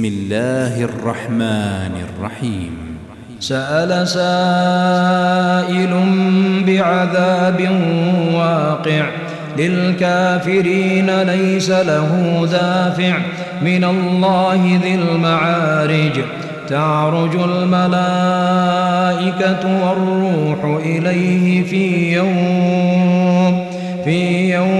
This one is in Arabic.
بسم الله الرحمن الرحيم. سأل سائل بعذاب واقع. للكافرين ليس له دافع. من الله ذي المعارج. تعرج الملائكة والروح إليه في يوم في يوم